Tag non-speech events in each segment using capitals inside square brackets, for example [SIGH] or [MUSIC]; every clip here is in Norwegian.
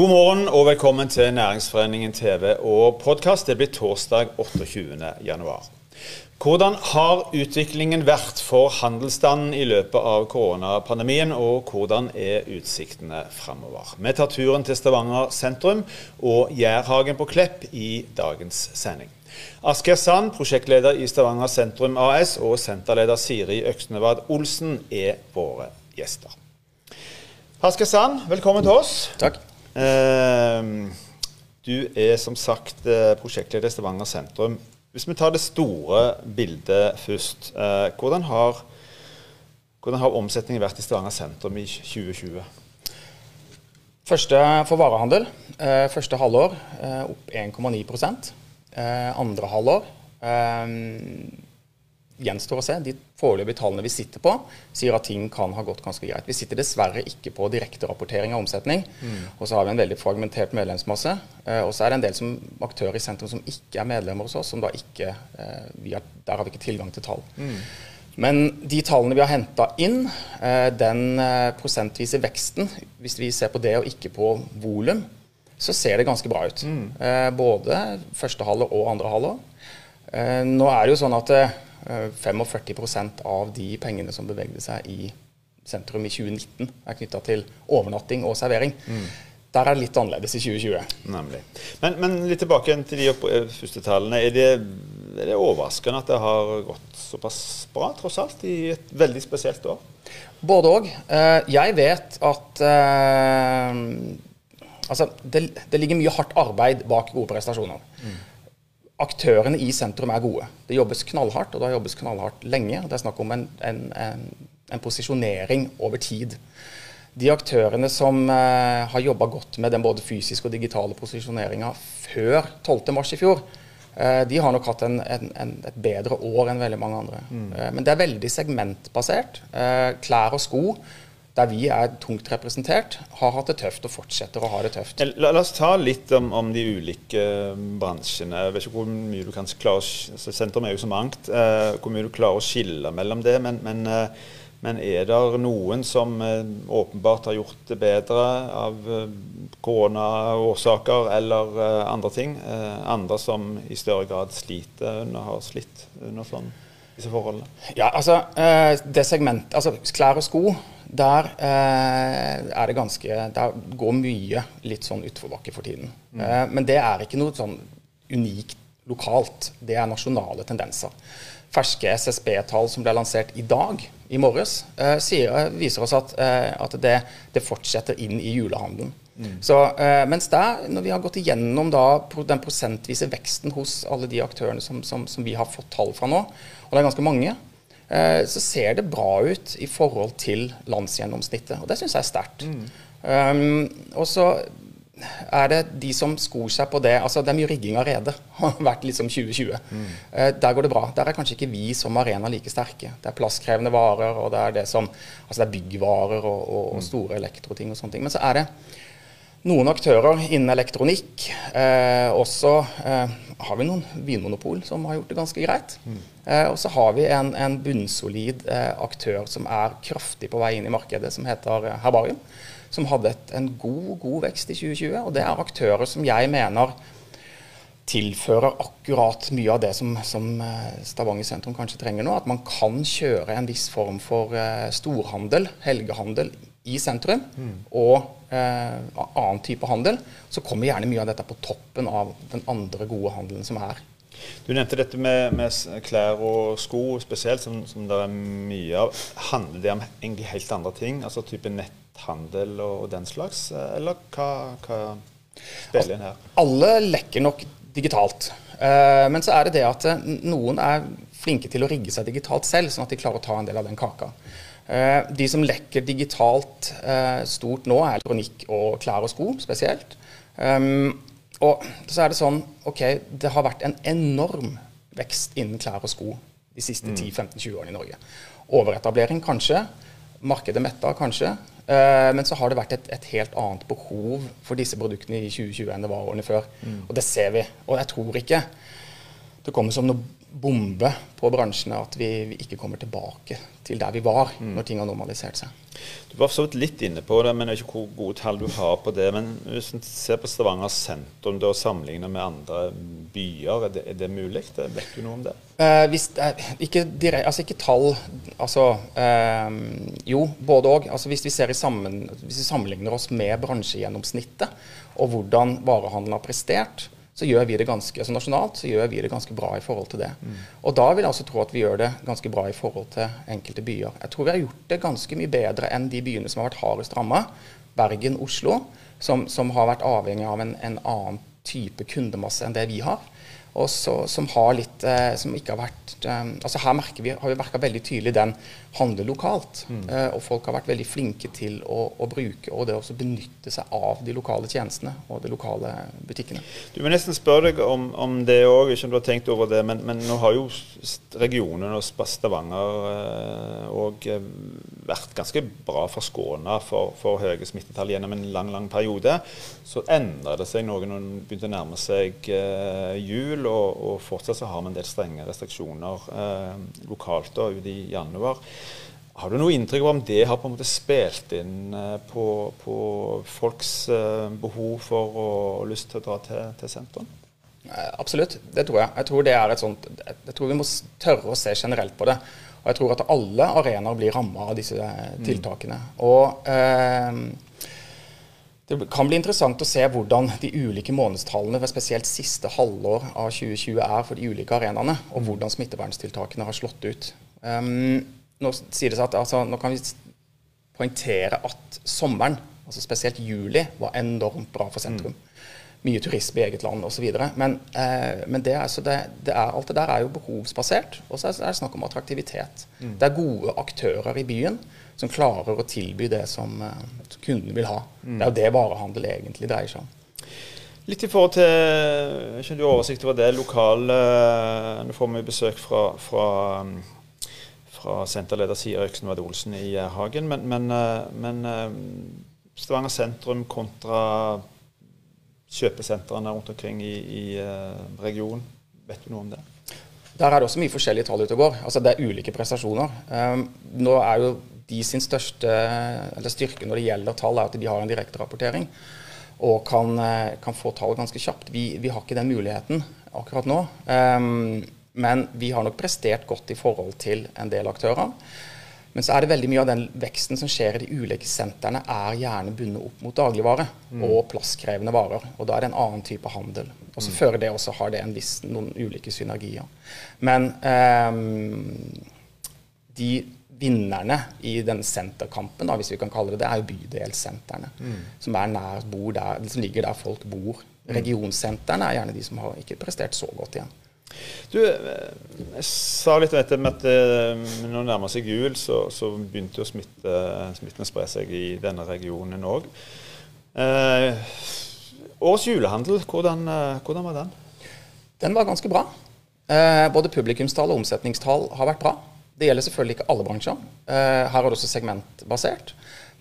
God morgen og velkommen til Næringsforeningen TV og podkast. Det blir torsdag 28. januar. Hvordan har utviklingen vært for handelsstanden i løpet av koronapandemien, og hvordan er utsiktene framover? Vi tar turen til Stavanger sentrum og Jærhagen på Klepp i dagens sending. Asgeir Sand, prosjektleder i Stavanger sentrum AS, og senterleder Siri Øksnevad Olsen er våre gjester. Asgeir Sand, velkommen til oss. Takk. Ehm, du er som sagt eh, prosjektleder i Stavanger sentrum. Hvis vi tar det store bildet først. Eh, hvordan har, hvordan har omsetningen vært i Stavanger sentrum i 2020? Første for varehandel. Eh, første halvår opp 1,9% Andre halvår gjenstår å se. De foreløpige tallene vi sitter på, sier at ting kan ha gått ganske greit. Vi sitter dessverre ikke på direkterapportering av omsetning. Mm. Og så har vi en veldig fragmentert medlemsmasse. Eh, og så er det en del som, aktører i sentrum som ikke er medlemmer hos oss. som da ikke, eh, har, Der har vi ikke tilgang til tall. Mm. Men de tallene vi har henta inn, eh, den eh, prosentvise veksten, hvis vi ser på det og ikke på volum, så ser det ganske bra ut. Mm. Eh, både første halvår og andre halvår. Eh, nå er det jo sånn at 45 eh, av de pengene som bevegde seg i sentrum i 2019, er knytta til overnatting og servering. Mm. Der er det litt annerledes i 2020. Nemlig. Men, men litt tilbake til de eh, første tallene. Er det, er det, overraskende at det har gått såpass bra, tross alt, i et veldig spesielt år? Både òg. Eh, jeg vet at Altså, det, det, ligger mye hardt arbeid bak gode prestasjoner. Mm aktørene i sentrum er gode. Det jobbes knallhardt, og det har jobbes knallhardt lenge. Det er snakk om en, en, en, en posisjonering over tid. De aktørene som eh, har jobba godt med den både fysiske og digitale posisjoneringa før 12.3 i fjor, eh, de har nok hatt et bedre år enn veldig mange andre. Mm. Eh, men det er veldig segmentbasert. Eh, klær og sko der vi er tungt representert, har hatt det tøft og fortsetter å ha det tøft. La, la oss ta litt om, om, de ulike eh, bransjene. Jeg vet ikke hvor mye du kan klare å, Sentrum er jo så mangt. Eh, hvor mye du klarer å skille mellom det. Men, men, eh, men er det noen som eh, åpenbart har gjort det bedre av eh, koronaårsaker eller andre ting? andre som i større grad sliter har slitt under sånn, disse forholdene? Ja, altså det segmentet, altså Klær og sko der eh, er det ganske Der går mye litt sånn utforbakke for tiden. Mm. Eh, men det er ikke noe sånn unikt lokalt. Det er nasjonale tendenser. Ferske SSB-tall som ble lansert i dag, i morges, eh, sier, viser oss at, eh, at det, det, fortsetter inn i julehandelen. Mm. Så, eh, mens der, når vi har gått igjennom da, den prosentvise veksten hos alle de aktørene som, som, som vi har fått tall fra nå, og det er ganske mange, Eh, så ser det bra ut i forhold til landsgjennomsnittet. Og det syns jeg er sterkt. Mm. Um, og så er det de som skor seg på det altså Det er mye rigging av rede. [LAUGHS] Har vært liksom 2020. Mm. Uh, der går det bra. Der er kanskje ikke vi som arena like sterke. Det er plasskrevende varer, og det er det som Altså det er byggvarer og, og, og mm. store elektroting og sånne ting. Men så er det noen aktører innen elektronikk. Eh, også eh, har vi noen vinmonopol som har gjort det ganske greit. Mm. Eh, og så har vi en, en bunnsolid eh, aktør som er kraftig på vei inn i markedet, som heter eh, Herbarium. Som hadde et, en god, god vekst i 2020. Og det er aktører som jeg mener tilfører akkurat mye av det som, som eh, Stavanger sentrum kanskje trenger nå. At man kan kjøre en viss form for storhandel, helgehandel, i sentrum. Mm. og eh, annen type handel, så kommer gjerne mye av dette på toppen av den andre gode handelen som er. Du nevnte dette med, med klær og sko spesielt, som, som, det er mye av. Handler det om egentlig helt andre ting? Altså type netthandel og, og den slags? Eller hva, hva spiller inn her? Alle lekker nok digitalt. Eh, men så er det det at eh, noen er flinke til å rigge seg digitalt selv, sånn at de klarer å ta en del av den kaka. Eh, de som lekker digitalt eh, stort nå, er elektronikk og klær og sko spesielt. Um, og så er det sånn OK, det har vært en enorm vekst innen klær og sko de siste 10-15-20 mm. årene i Norge. Overetablering kanskje. Markedet metta kanskje. Uh, men så har det vært et, et, helt annet behov for disse produktene i 2020 enn det var årene før. Mm. Og det ser vi. Og jeg tror ikke det kommer som noe bombe på bransjene at vi, vi, ikke kommer tilbake til der vi var mm. når ting har normalisert seg. Du var så vidt litt inne på det, men jeg vet ikke hvor gode tall du har på det. Men hvis en ser på Stavanger sentrum og sammenligner med andre byer, er det, er det mulig? Det, vet du noe om det? Eh, hvis, eh, ikke, direkt, altså ikke tall altså, eh, Jo, både òg. Altså hvis, vi hvis vi sammenligner oss med bransjegjennomsnittet og hvordan varehandelen har prestert, så gjør vi det ganske, altså nasjonalt så gjør vi det ganske bra i forhold til det. Mm. Og da vil jeg også tro at vi gjør det ganske bra i forhold til enkelte byer. Jeg tror vi har gjort det ganske mye bedre enn de byene som har vært hardest ramma. Bergen, Oslo, som, som, har vært avhengig av en, en annen type kundemasse enn det vi har og så, som har litt eh, Som ikke har vært eh, altså Her vi, har vi merka veldig tydelig den handler lokalt. Mm. Eh, og folk har vært veldig flinke til å, å bruke og det å benytte seg av de lokale tjenestene og de lokale butikkene. Du må nesten spørre deg om, om det òg, ikke om du har tenkt over det. Men, men nå har jo regionen og Stavanger òg eh, eh, vært ganske bra forskåna for, for høye smittetall gjennom en lang, lang periode. Så endra det seg noe når det begynte å nærme seg eh, jul jul, og, og, fortsatt så har vi en del strenge restriksjoner eh, lokalt da, ut i januar. Har du noe inntrykk av om det har på en måte spilt inn eh, på, på folks eh, behov for og lyst til å dra til, til sentrum? Eh, absolutt, det tror jeg. Jeg tror, det er et sånt, jeg tror vi må tørre å se generelt på det. Og jeg tror at alle arenaer blir ramma av disse mm. tiltakene. Mm. Og eh, det kan bli interessant å se hvordan de ulike månedstallene ved spesielt siste halvår av 2020 er for de ulike arenaene, og hvordan smitteverntiltakene har slått ut. Um, nå, sier det seg at, altså, nå kan vi poengtere at sommeren, altså spesielt juli, var enormt bra for sentrum. Mm mye turisme i eget land osv. Men, eh, men det, altså det, det er, alt det der er jo behovsbasert. Og så er det snakk om attraktivitet. Mm. Det er gode aktører i byen som klarer å tilby det som, eh, som kunden vil ha. Mm. Det er jo det varehandel egentlig dreier seg om. Litt i forhold til ikke du oversikt over det lokale Nå får vi besøk fra, fra, fra senterleder Siri Øksenvad Olsen i Hagen. Men, men, eh, men eh, Stavanger sentrum kontra kjøpesentrene rundt omkring i, i uh, regionen. Vet du noe om det? Der er det også mye forskjellige tall ute og går. Altså Det er ulike prestasjoner. Um, nå er jo de sin største styrke når det gjelder tall, er at de har en direkterapportering og kan, eh, kan, få tall ganske kjapt. Vi, vi, har ikke den muligheten akkurat nå. Um, men vi har nok prestert godt i forhold til en del aktører. Men så er det veldig mye av den veksten som skjer i de ulike sentrene, er gjerne bundet opp mot dagligvare mm. og plasskrevende varer. Og da er det en annen type handel. Og så mm. fører det også har det en viss, noen ulike synergier. Men um, de vinnerne i den senterkampen, da, hvis vi kan kalle det det, er jo bydelssentrene. Mm. Som, er nær, der, som ligger der folk bor. Mm. Regionsentrene er gjerne de som har ikke prestert så godt igjen. Du, jeg sa litt om dette med at eh, når det nærmer seg jul, så, så begynte jo smitte, smitten å spre seg i denne regionen òg. Eh, årets julehandel, hvordan, eh, hvordan, var den? Den var ganske bra. Eh, både publikumstall og omsetningstall har vært bra. Det gjelder selvfølgelig ikke alle bransjer. Eh, her er det også segmentbasert.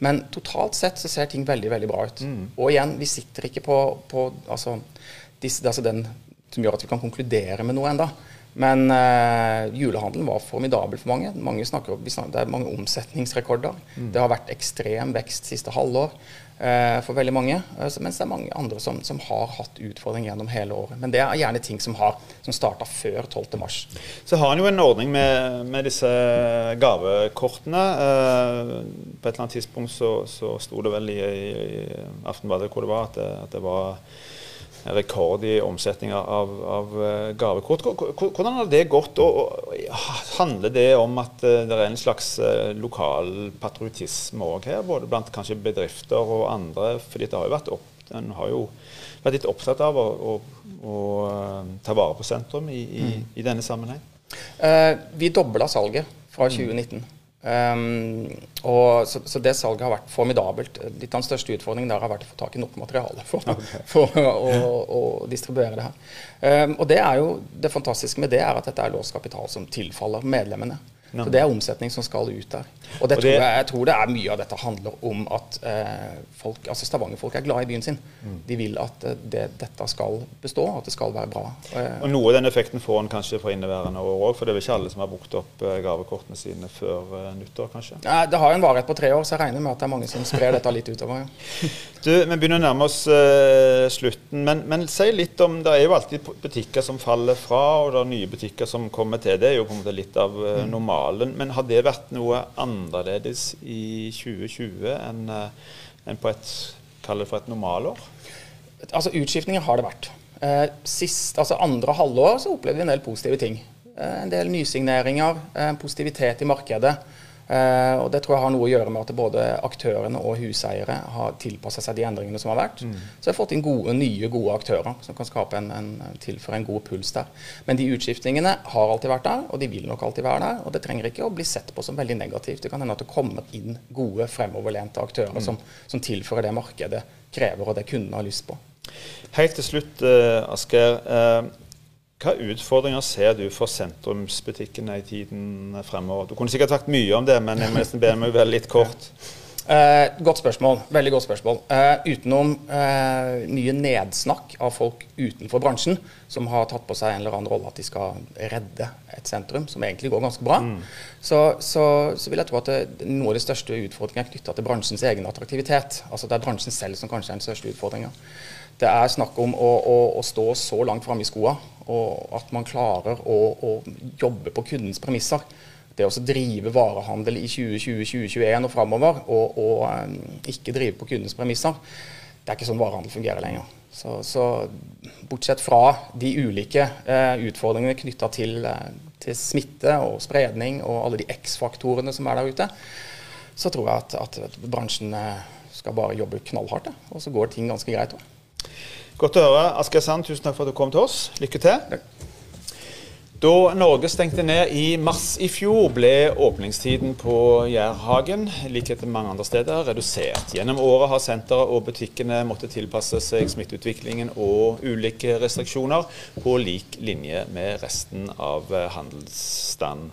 Men totalt sett så ser ting veldig veldig bra ut. Mm. Og igjen, vi sitter ikke på, på altså, disse, altså den som gjør at vi kan konkludere med noe enda. Men eh, julehandelen var formidabel for mange. mange snakker, snakker, det er mange omsetningsrekorder. Mm. Det har vært ekstrem vekst siste halvår eh, for veldig mange. Uh, mens det er mange andre som, som, har hatt utfordringer gjennom hele året. Men det er gjerne ting som, har, som starta før 12.3. Så har en jo en ordning med, med disse gavekortene. på et eller annet tidspunkt så, så sto det vel i, i Aftenbadet hvor det var, at det, at det var rekord i omsetning av, av eh, gavekort. Hvordan har det gått? Og, handler det om at eh, det er en slags eh, lokal patriotisme òg her, både blant kanskje bedrifter og andre? fordi det har jo vært opp, En har jo vært litt opptatt av å, å, å ta vare på sentrum i, i, mm. i denne sammenheng. Uh, vi dobla salget fra 2019. Um, og, så, så, det salget har vært formidabelt. Litt av den største utfordringen der har vært å få tak i nok materiale for, okay. for å, å, å, distribuere det her. Um, og det er jo det fantastiske med det er at dette er låst kapital som tilfaller medlemmene. No. Så Det er omsetning som skal ut der. Og, det og det, tror jeg, jeg, tror det er mye av dette handler om at eh, folk, altså Stavanger-folk er glad i byen sin. Mm. De vil at eh, det, dette skal bestå, at det skal være bra. Eh, og Noe av den effekten får en kanskje for inneværende år òg, for det er vel ikke alle som har brukt opp eh, gavekortene sine før eh, nyttår, kanskje? Nei, Det har en varighet på tre år, så jeg regner med at det er mange som sprer dette litt utover. Ja. [LAUGHS] Du, Vi begynner å nærme oss uh, slutten, men, men, si litt om Det er jo alltid butikker som faller fra, og det er nye butikker som kommer til. Det er jo på en måte litt av eh, normalen. Men har det vært noe annerledes i 2020 enn, uh, enn på et for et normalår? Altså Utskiftninger har det vært. Sist, altså Andre halvår så opplevde vi en del positive ting. En del nysigneringer, positivitet i markedet. Uh, og Det tror jeg har noe å gjøre med at både aktørene og huseiere har tilpassa seg de endringene som har vært. Mm. Så jeg har fått inn gode, nye, gode aktører som kan skape en, en, tilføre en god puls der. Men de utskiftningene har alltid vært der, og de vil nok alltid være der. Og det trenger ikke å bli sett på som veldig negativt. Det kan hende at det kommer inn gode, fremoverlente aktører mm. som, som, tilfører det markedet krever, og det kundene har lyst på. Helt til slutt, uh, Asgeir. Uh, hva utfordringer ser du for sentrumsbutikkene i tiden fremover? Du kunne sikkert sagt mye om det, men jeg må nesten be meg være litt kort. [LAUGHS] Eh, godt spørsmål. Veldig godt spørsmål. Eh, utenom eh, mye nedsnakk av folk utenfor bransjen som har tatt på seg en eller annen rolle at de skal redde et sentrum, som egentlig går ganske bra, mm. så, så, så, vil jeg tro at det, noe av de største utfordringene er knytta til bransjens egen attraktivitet. Altså Det er bransjen selv som kanskje er den største utfordringa. Det er snakk om å, å, å stå så langt framme i skoa, og at man klarer å, å jobbe på kundens premisser. Det å drive varehandel i 2020-2021 og framover, og, og um, ikke drive på kundens premisser, det er ikke sånn varehandel fungerer lenger. Så, så bortsett fra de ulike uh, utfordringene knytta til, uh, til, smitte og spredning og alle de X-faktorene som er der ute, så tror jeg at, at bransjen uh, skal bare jobbe knallhardt, og så går ting ganske greit òg. Godt å høre. Asgeir Sand, tusen takk for at du kom til oss. Lykke til. Da Norge stengte ned i mars i fjor, ble åpningstiden på Jærhagen, i likhet med mange andre steder, redusert. Gjennom året har senteret og butikkene måttet tilpasse seg smitteutviklingen og ulike restriksjoner, på lik linje med resten av handelsstanden.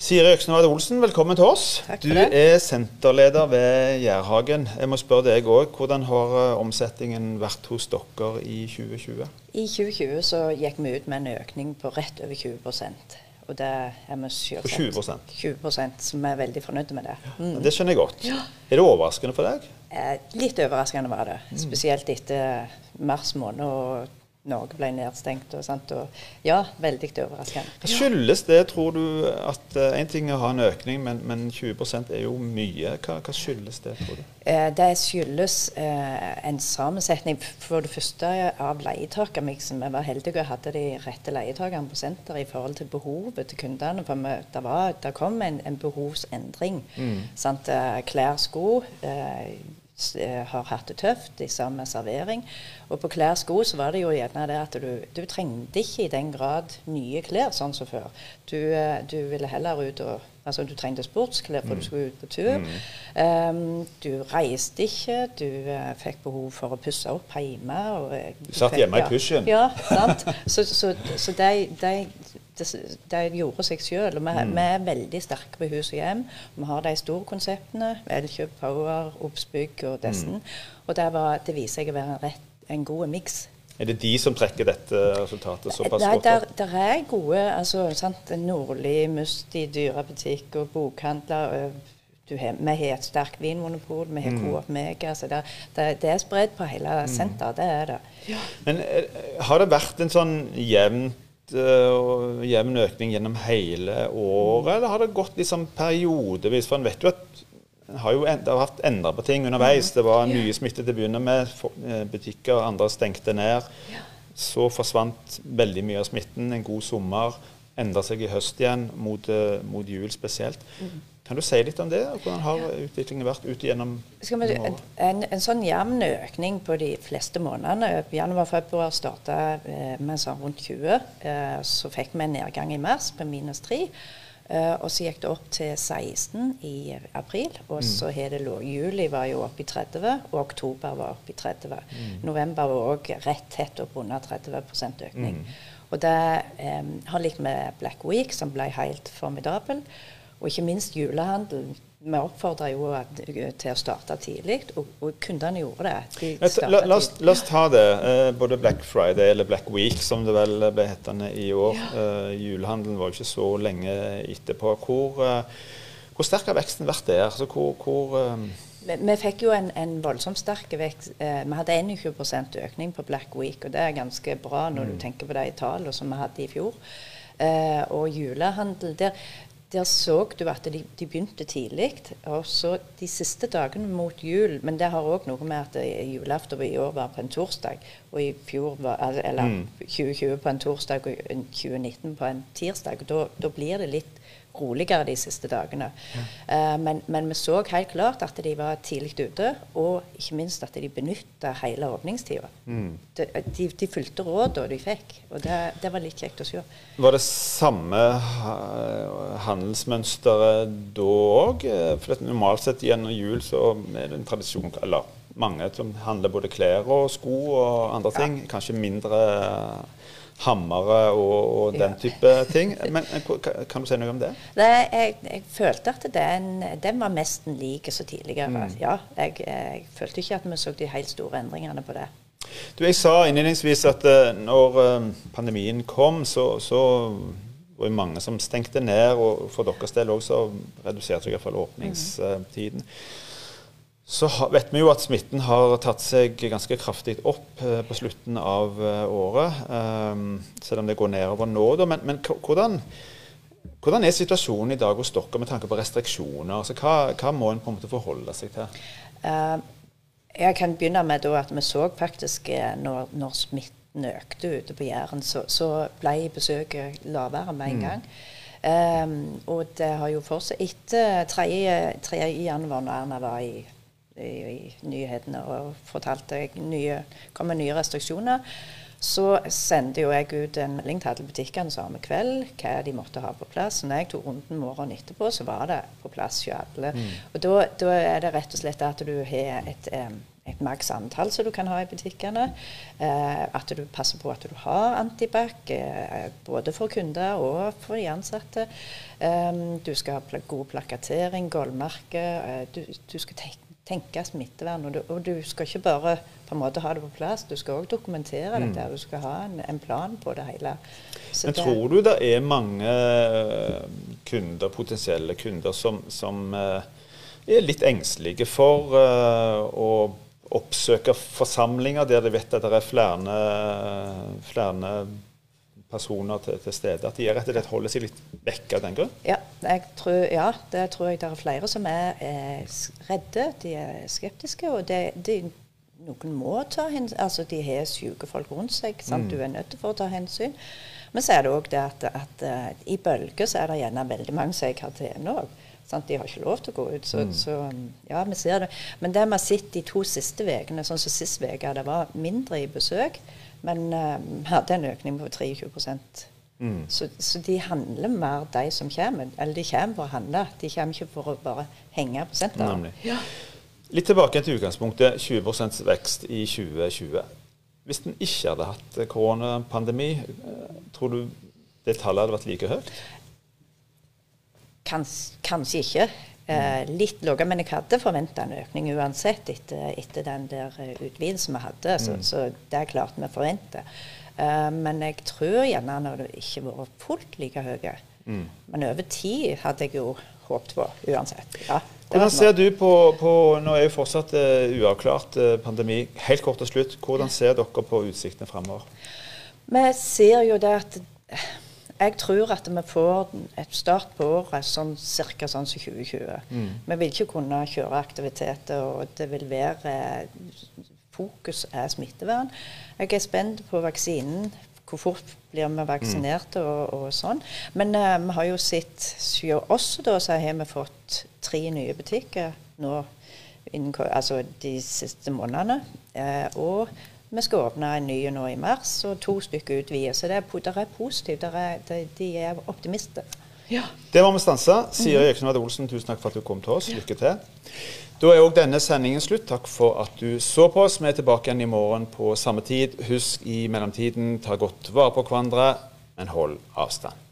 Siri Øksnevad Olsen, velkommen til oss. Takk for du det. er senterleder ved Jærhagen. Jeg må spørre deg òg, hvordan har eh, omsetningen vært hos dere i 2020? I 2020 så gikk vi ut med en økning på rett over 20% og det er vi selvsagt 20% 20 så er veldig fornøyd med det. Mm. Det skjønner jeg godt. Ja. Er det overraskende for deg? Eh, litt overraskende var det. Mm. Spesielt etter mars måned og Norge ble nedstengt. Og, sant? og ja, veldig overraskende. Hva skyldes det, tror du? at uh, En ting er å ha en økning, men, men 20% er jo mye. Hva, hva, skyldes det, tror du? Eh, det skyldes eh, en sammensetning for det første av leietakere. Vi var heldige og hadde de rette leietakerne på senteret i forhold til behovet til kundene. For vi, det, var, det, kom en, en behovsendring. Mm. Sant? Eh, klær, sko. Eh, Eh, har hatt det tøft i samme servering. Og på klær sko så var det jo gjerne det at du, du trengte ikke i den grad nye klær sånn som før. Du, eh, du ville heller ut og Altså du trengte sportsklær for mm. du skulle ut på tur. Mm. Um, du reiste ikke. Du uh, fikk behov for å pusse opp hjemme. Og, du satt hjemme i pysjen? Ja, sant. Så, så, så de, de det, det gjorde seg sjøl. Vi, mm. vi, er veldig sterke på hus og hjem. Vi har de store konseptene. Elkjøp, Power, Obsbygg og dessen. Mm. Og det, var, det, viser seg å være en, rett, en god miks. Er det de som trekker dette resultatet såpass godt? Nei, der, der er gode altså, sant? Nordli, Musti, dyrebutikk og bokhandler. vi har et sterkt vinmonopol, vi har mm. Coop Mega. Så det, det, det er spredt på hele mm. Det er det. Ja. Men eh, har det vært en sånn jevnt Eh, og jevn økning gjennom hele året, eller har det gått liksom periodevis? For en vet jo at har jo det har vært endra på ting underveis. Det var mye smitte til å begynne med. butikker butikker andre stengte ned. Så forsvant veldig mye av smitten. En god sommer. Endra seg i høst igjen, mot, eh, mot jul spesielt. Mm. Kan du si litt om det? Hvordan har utviklingen vært ut gjennom en, en, en, sånn jevn økning på de fleste månedene. Januar-februar starta eh, med sånn rundt 20. Eh, så fikk vi en nedgang i mars på minus 3. Uh, og så gikk det opp til 16 i april. Og så har det lå Juli var jo oppe i 30, og oktober var oppe i 30. Mm. November var òg rett tett opp under 30 økning. Mm. Og det um, har likt med Black Week, som ble helt formidabel. Og ikke minst julehandelen vi oppfordra jo at, til å starte tidlig, og, og kundene gjorde det. De la, la, oss, la, oss, ta det. Eh, både Black Friday, eller Black Week som det vel ble hetende i år. Ja. Eh, julehandelen var jo ikke så lenge etterpå. Hvor, eh, hvor sterk har veksten vært der? Altså, hvor, hvor eh, vi, vi, fikk jo en, en voldsomt sterk vekst. Eh, vi hadde 21 økning på Black Week, og det er ganske bra når mm. du tenker på de tallene som vi hadde i fjor. Eh, og julehandel der der så du at de, de begynte tidlig. Og så de siste dagene mot jul Men det har òg noe med at julaften i år var på en torsdag, og i fjor var, eller mm. 2020 på en torsdag og 2019 på en tirsdag. Da, da blir det litt roligere de siste dagene. Ja. Uh, men, men, vi så helt klart at de var tidlig ute, og ikke minst at de benytta hele åpningstida. Mm. De, de, de, fulgte rådene de fikk, og det, det, var litt kjekt å se. Var det samme handelsmønsteret da òg? Eh, for normalt sett gjennom jul så er det en tradisjon eller mange som handler både klær og sko og andre ting. Ja. Kanskje mindre hammere og, og den type ting. Men Kan du si noe om det? Nei, jeg, jeg, følte at den, den var nesten lik som tidligere. Mm. Ja, jeg, jeg, følte ikke at vi så de helt store endringene på det. Du, Jeg sa innledningsvis at uh, når uh, pandemien kom, så, så var det mange som stengte ned. Og for deres del også reduserte seg iallfall åpningstiden. Mm. Så vet vi jo at smitten har tatt seg ganske kraftig opp eh, på slutten av eh, året. Um, selv om det går nedover nå. Da. Men, men hvordan, hvordan, er situasjonen i dag hos dere med tanke på restriksjoner? Altså, hva, hva, må en på en måte forholde seg til? Uh, jeg kan begynne med at vi så faktisk når, når smitten økte ute på Jæren, så, så, ble besøket lavere med en mm. gang. Um, og det har jo fortsatt etter 3. januar, når Erna var i i, nyhetene og fortalte nye, kom med nye restriksjoner, så sendte jo jeg ut en melding til alle butikkene samme kveld hva de måtte ha på plass. Når jeg tok runden morgenen etterpå, så var det på plass hos alle. Mm. Og da, da, er det rett og slett at du har et, et maks antall som du kan ha i butikkene. Eh, at du passer på at du har antibac, eh, både for kunder og for de ansatte. Eh, du skal ha god plakatering, gulvmerker. Eh, du, du, skal tenke tenke smittevern. Og du, og du, skal ikke bare på en måte ha det på plass, du skal òg dokumentere mm. dette. Du skal ha en, en, plan på det hele. Så Men det, tror du det er mange eh, kunder, potensielle kunder som, som uh, er litt engstelige for uh, å oppsøke forsamlinger der de vet at det er flere, flere personer til, til, stede. At de rett og slett holder seg litt vekk av den grunn? Ja, tror, ja, det tror jeg det er flere som er, er redde. De er skeptiske. og det, de, noen må ta hensyn. Altså, de har syke folk rundt seg. Mm. Du er nødt til å ta hensyn. Men så er det òg det at, at uh, i bølger så er det gjerne veldig mange som er i karantene òg. De har ikke lov til å gå ut. Så, mm. så, ja, vi ser det. Men det vi har sett de to siste ukene, sånn som sist uke, det var mindre i besøk. Men uh, vi hadde en økning på 23 mm. så, så, de handler mer, de som kommer. Eller de kommer for å handle. De kommer ikke for å bare henge på senteret. Ja. Litt tilbake til utgangspunktet. 20% vekst i 2020. Hvis en ikke hadde hatt koronapandemi, eh, tror du det tallet hadde vært like høyt? Kans, kanskje ikke. Eh, litt lavere, men jeg hadde forventa en økning uansett etter, etter den der eh, utvidelsen vi hadde. Så, mm. så det er klart vi forventer. Eh, men jeg tror gjerne den hadde ikke vært fullt like høy. Mm. Men over tid hadde jeg jo håpet på uansett. Ja, hvordan ser du på, på, Nå er jo fortsatt uh, uavklart uh, pandemi. Helt kort til slutt, hvordan ser dere på utsiktene fremover? Vi ser jo det at jeg tror at vi får et start på året sånn ca. sånn som 2020. Mm. Vi vil ikke kunne kjøre aktiviteter, og det vil være Fokus er smittevern. Jeg er spent på vaksinen. Hvor fort blir vi vaksinerte og, og sånn. Men uh, vi har jo sett også da så har vi fått tre nye butikker nå innen, altså de siste månedene. Uh, og vi skal åpne en ny nå i mars, og to stykker utvider. Så det er, det er positivt. Det er, det, de er optimister. Ja. Det må vi stanse. Siri Ekenvad Olsen, tusen takk for at du kom til oss. Lykke til. Da er òg denne sendingen slutt. Takk for at du så på oss. Vi er tilbake igjen i morgen på samme tid. Husk i mellomtiden, ta godt vare på hverandre, men hold avstand.